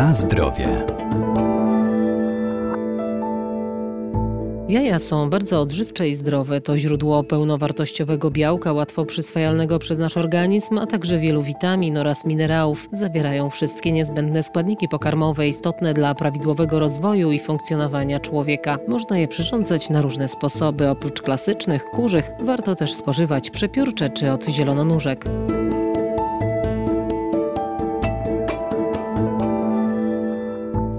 Na zdrowie. Jaja są bardzo odżywcze i zdrowe. To źródło pełnowartościowego białka, łatwo przyswajalnego przez nasz organizm, a także wielu witamin oraz minerałów. Zawierają wszystkie niezbędne składniki pokarmowe istotne dla prawidłowego rozwoju i funkcjonowania człowieka. Można je przyrządzać na różne sposoby. Oprócz klasycznych, kurzych, warto też spożywać przepiórcze czy od zielononóżek.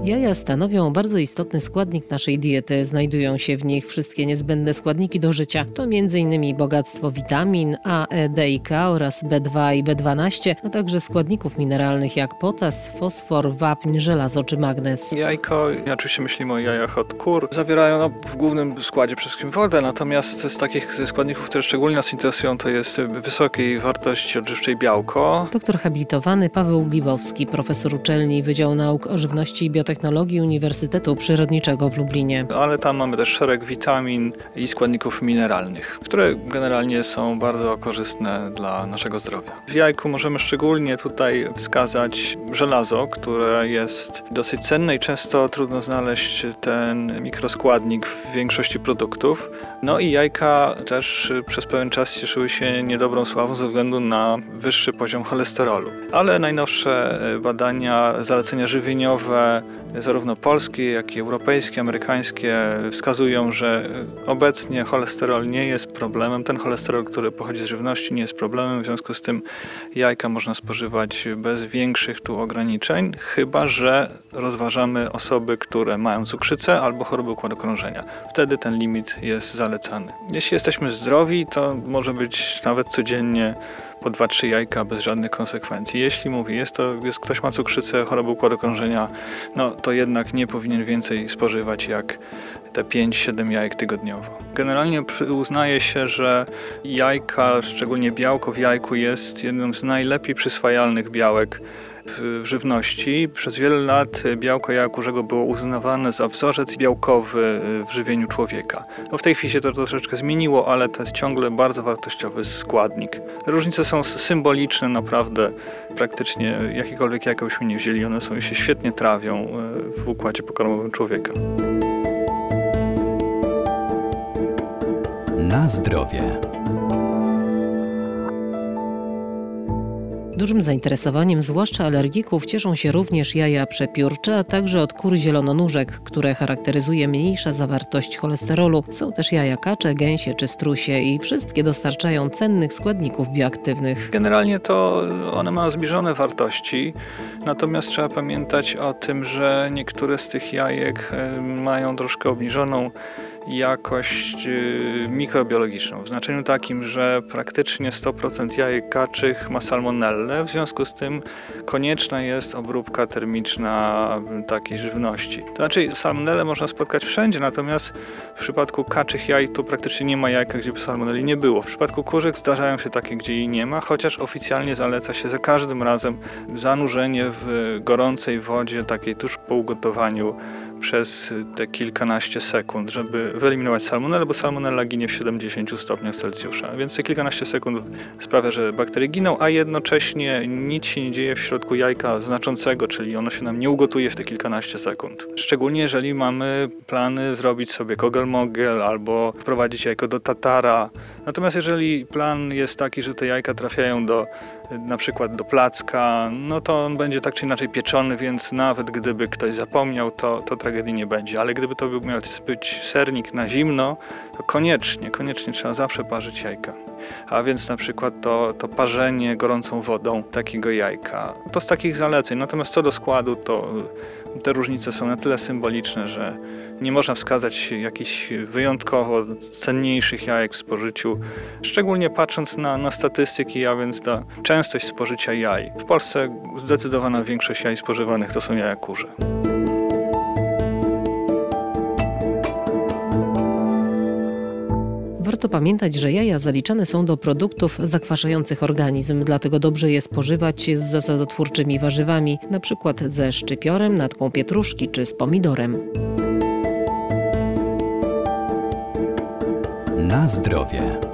Jaja stanowią bardzo istotny składnik naszej diety. Znajdują się w nich wszystkie niezbędne składniki do życia. To m.in. bogactwo witamin A, E, D i K oraz B2 i B12, a także składników mineralnych jak potas, fosfor, wapń, żelazo czy magnez. Jajko, oczywiście myślimy o jajach od kur, zawierają no, w głównym składzie przede wszystkim wodę, natomiast z takich składników, które szczególnie nas interesują, to jest wysokiej wartości odżywczej białko. Doktor habilitowany Paweł Glibowski, profesor uczelni Wydziału Nauk o Żywności i Biotechnologii Uniwersytetu Przyrodniczego w Lublinie. Ale tam mamy też szereg witamin i składników mineralnych, które generalnie są bardzo korzystne dla naszego zdrowia. W jajku możemy szczególnie tutaj wskazać żelazo, które jest dosyć cenne i często trudno znaleźć ten mikroskładnik w większości produktów. No i jajka też przez pewien czas cieszyły się niedobrą sławą ze względu na wyższy poziom cholesterolu. Ale najnowsze badania, zalecenia żywieniowe, zarówno polskie, jak i europejskie, amerykańskie wskazują, że obecnie cholesterol nie jest problemem. Ten cholesterol, który pochodzi z żywności, nie jest problemem. W związku z tym jajka można spożywać bez większych tu ograniczeń, chyba że rozważamy osoby, które mają cukrzycę albo chorobę układu krążenia. Wtedy ten limit jest zalecany. Jeśli jesteśmy zdrowi, to może być nawet codziennie po 2-3 jajka bez żadnych konsekwencji. Jeśli mówi, jest to, jest, ktoś ma cukrzycę, chorobę układu krążenia, no to jednak nie powinien więcej spożywać jak te 5-7 jajek tygodniowo. Generalnie uznaje się, że jajka, szczególnie białko w jajku jest jednym z najlepiej przyswajalnych białek żywności. Przez wiele lat białko jaja kurzego było uznawane za wzorzec białkowy w żywieniu człowieka. No w tej chwili się to troszeczkę zmieniło, ale to jest ciągle bardzo wartościowy składnik. Różnice są symboliczne, naprawdę praktycznie jakiekolwiek jajka byśmy nie wzięli, one są, się świetnie trawią w układzie pokarmowym człowieka. Na zdrowie. Dużym zainteresowaniem, zwłaszcza alergików, cieszą się również jaja przepiórcze, a także od kur zielononóżek, które charakteryzuje mniejsza zawartość cholesterolu. Są też jaja kacze, gęsie czy strusie i wszystkie dostarczają cennych składników bioaktywnych. Generalnie to one mają zbliżone wartości, natomiast trzeba pamiętać o tym, że niektóre z tych jajek mają troszkę obniżoną jakość mikrobiologiczną, w znaczeniu takim, że praktycznie 100% jajek kaczych ma salmonellę, w związku z tym konieczna jest obróbka termiczna takiej żywności. To znaczy salmonellę można spotkać wszędzie, natomiast w przypadku kaczych jaj to praktycznie nie ma jajka, gdzie by salmonelli nie było. W przypadku kurzych zdarzają się takie, gdzie jej nie ma, chociaż oficjalnie zaleca się za każdym razem zanurzenie w gorącej wodzie, takiej tuż po ugotowaniu przez te kilkanaście sekund, żeby wyeliminować salmonellę, bo salmonella ginie w 70 stopniach Celsjusza. Więc te kilkanaście sekund sprawia, że bakterie giną, a jednocześnie nic się nie dzieje w środku jajka znaczącego, czyli ono się nam nie ugotuje w te kilkanaście sekund. Szczególnie jeżeli mamy plany zrobić sobie kogel-mogel albo wprowadzić jajko do tatara. Natomiast jeżeli plan jest taki, że te jajka trafiają do na przykład do placka, no to on będzie tak czy inaczej pieczony, więc nawet gdyby ktoś zapomniał, to, to tragedii nie będzie. Ale gdyby to miał być sernik na zimno, to koniecznie, koniecznie trzeba zawsze parzyć jajka. A więc na przykład to, to parzenie gorącą wodą takiego jajka. To z takich zaleceń. Natomiast co do składu, to te różnice są na tyle symboliczne, że nie można wskazać jakichś wyjątkowo cenniejszych jajek w spożyciu, szczególnie patrząc na, na statystyki, a więc na częstość spożycia jaj. W Polsce zdecydowana większość jaj spożywanych to są jaja kurze. Warto pamiętać, że jaja zaliczane są do produktów zakwaszających organizm, dlatego dobrze je spożywać z zasadotwórczymi warzywami, np. ze szczypiorem, natką pietruszki czy z pomidorem. Na zdrowie.